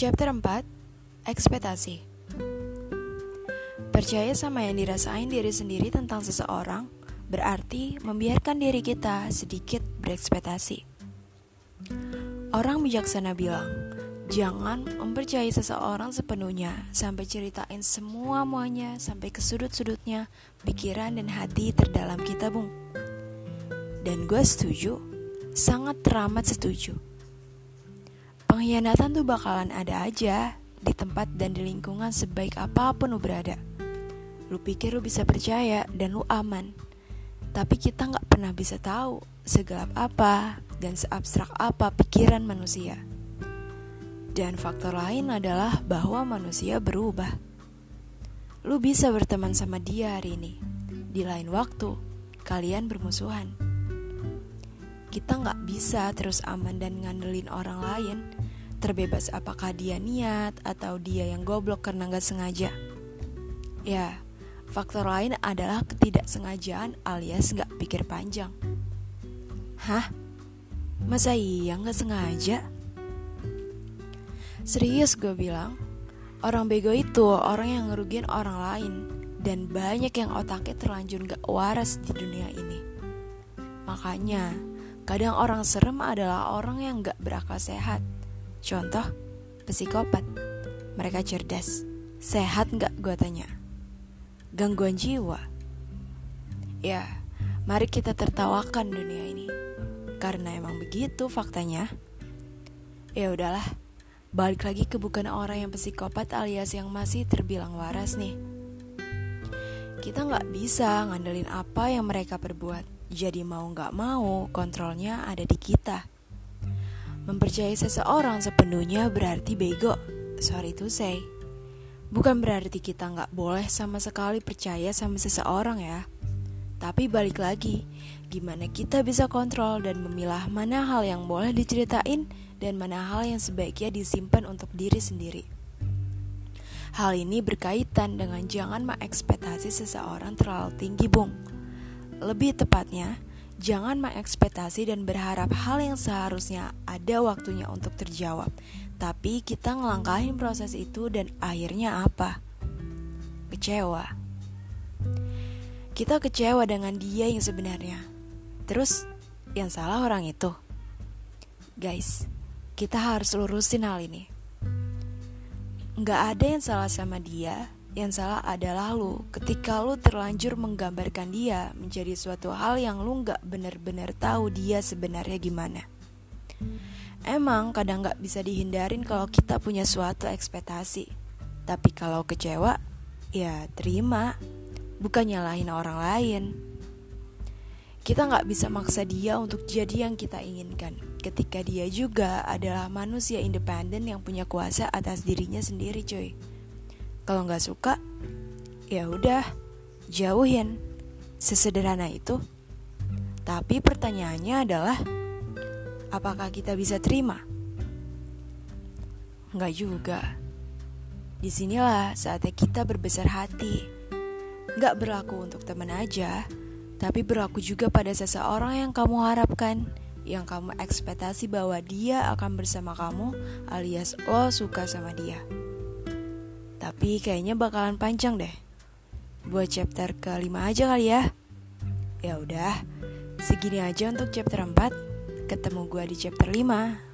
Chapter 4 Ekspektasi Percaya sama yang dirasain diri sendiri tentang seseorang berarti membiarkan diri kita sedikit berekspektasi. Orang bijaksana bilang, jangan mempercayai seseorang sepenuhnya sampai ceritain semua muanya sampai ke sudut-sudutnya, pikiran dan hati terdalam kita, Bung. Dan gue setuju, sangat teramat setuju. Pengkhianatan tuh bakalan ada aja di tempat dan di lingkungan sebaik apa pun lu berada. Lu pikir lu bisa percaya dan lu aman. Tapi kita nggak pernah bisa tahu segelap apa dan seabstrak apa pikiran manusia. Dan faktor lain adalah bahwa manusia berubah. Lu bisa berteman sama dia hari ini. Di lain waktu, kalian bermusuhan kita nggak bisa terus aman dan ngandelin orang lain. Terbebas apakah dia niat atau dia yang goblok karena nggak sengaja. Ya faktor lain adalah ketidaksengajaan alias nggak pikir panjang. Hah? Masa iya nggak sengaja? Serius gue bilang orang bego itu orang yang ngerugiin orang lain dan banyak yang otaknya terlanjur gak waras di dunia ini. Makanya Kadang orang serem adalah orang yang gak berakal sehat. Contoh, psikopat. Mereka cerdas. Sehat gak gue tanya? Gangguan jiwa. Ya, mari kita tertawakan dunia ini. Karena emang begitu faktanya. Ya udahlah, balik lagi ke bukan orang yang psikopat alias yang masih terbilang waras nih. Kita nggak bisa ngandelin apa yang mereka perbuat jadi mau gak mau, kontrolnya ada di kita. Mempercayai seseorang sepenuhnya berarti bego. Sorry to say. Bukan berarti kita gak boleh sama sekali percaya sama seseorang ya. Tapi balik lagi, gimana kita bisa kontrol dan memilah mana hal yang boleh diceritain dan mana hal yang sebaiknya disimpan untuk diri sendiri. Hal ini berkaitan dengan jangan mengekspektasi seseorang terlalu tinggi, Bung lebih tepatnya, jangan mengekspektasi dan berharap hal yang seharusnya ada waktunya untuk terjawab. Tapi kita ngelangkahin proses itu dan akhirnya apa? Kecewa. Kita kecewa dengan dia yang sebenarnya. Terus, yang salah orang itu. Guys, kita harus lurusin hal ini. Nggak ada yang salah sama dia, yang salah adalah lu ketika lu terlanjur menggambarkan dia menjadi suatu hal yang lu nggak bener-bener tahu dia sebenarnya gimana. Emang kadang nggak bisa dihindarin kalau kita punya suatu ekspektasi. Tapi kalau kecewa, ya terima. Bukan nyalahin orang lain. Kita nggak bisa maksa dia untuk jadi yang kita inginkan. Ketika dia juga adalah manusia independen yang punya kuasa atas dirinya sendiri, cuy. Kalau nggak suka, ya udah, jauhin. Sesederhana itu. Tapi pertanyaannya adalah, apakah kita bisa terima? Nggak juga. Di sinilah saatnya kita berbesar hati. Nggak berlaku untuk teman aja, tapi berlaku juga pada seseorang yang kamu harapkan, yang kamu ekspektasi bahwa dia akan bersama kamu, alias lo suka sama dia. Tapi kayaknya bakalan panjang deh. Buat chapter kelima aja kali ya. Ya udah, segini aja untuk chapter 4. Ketemu gue di chapter 5.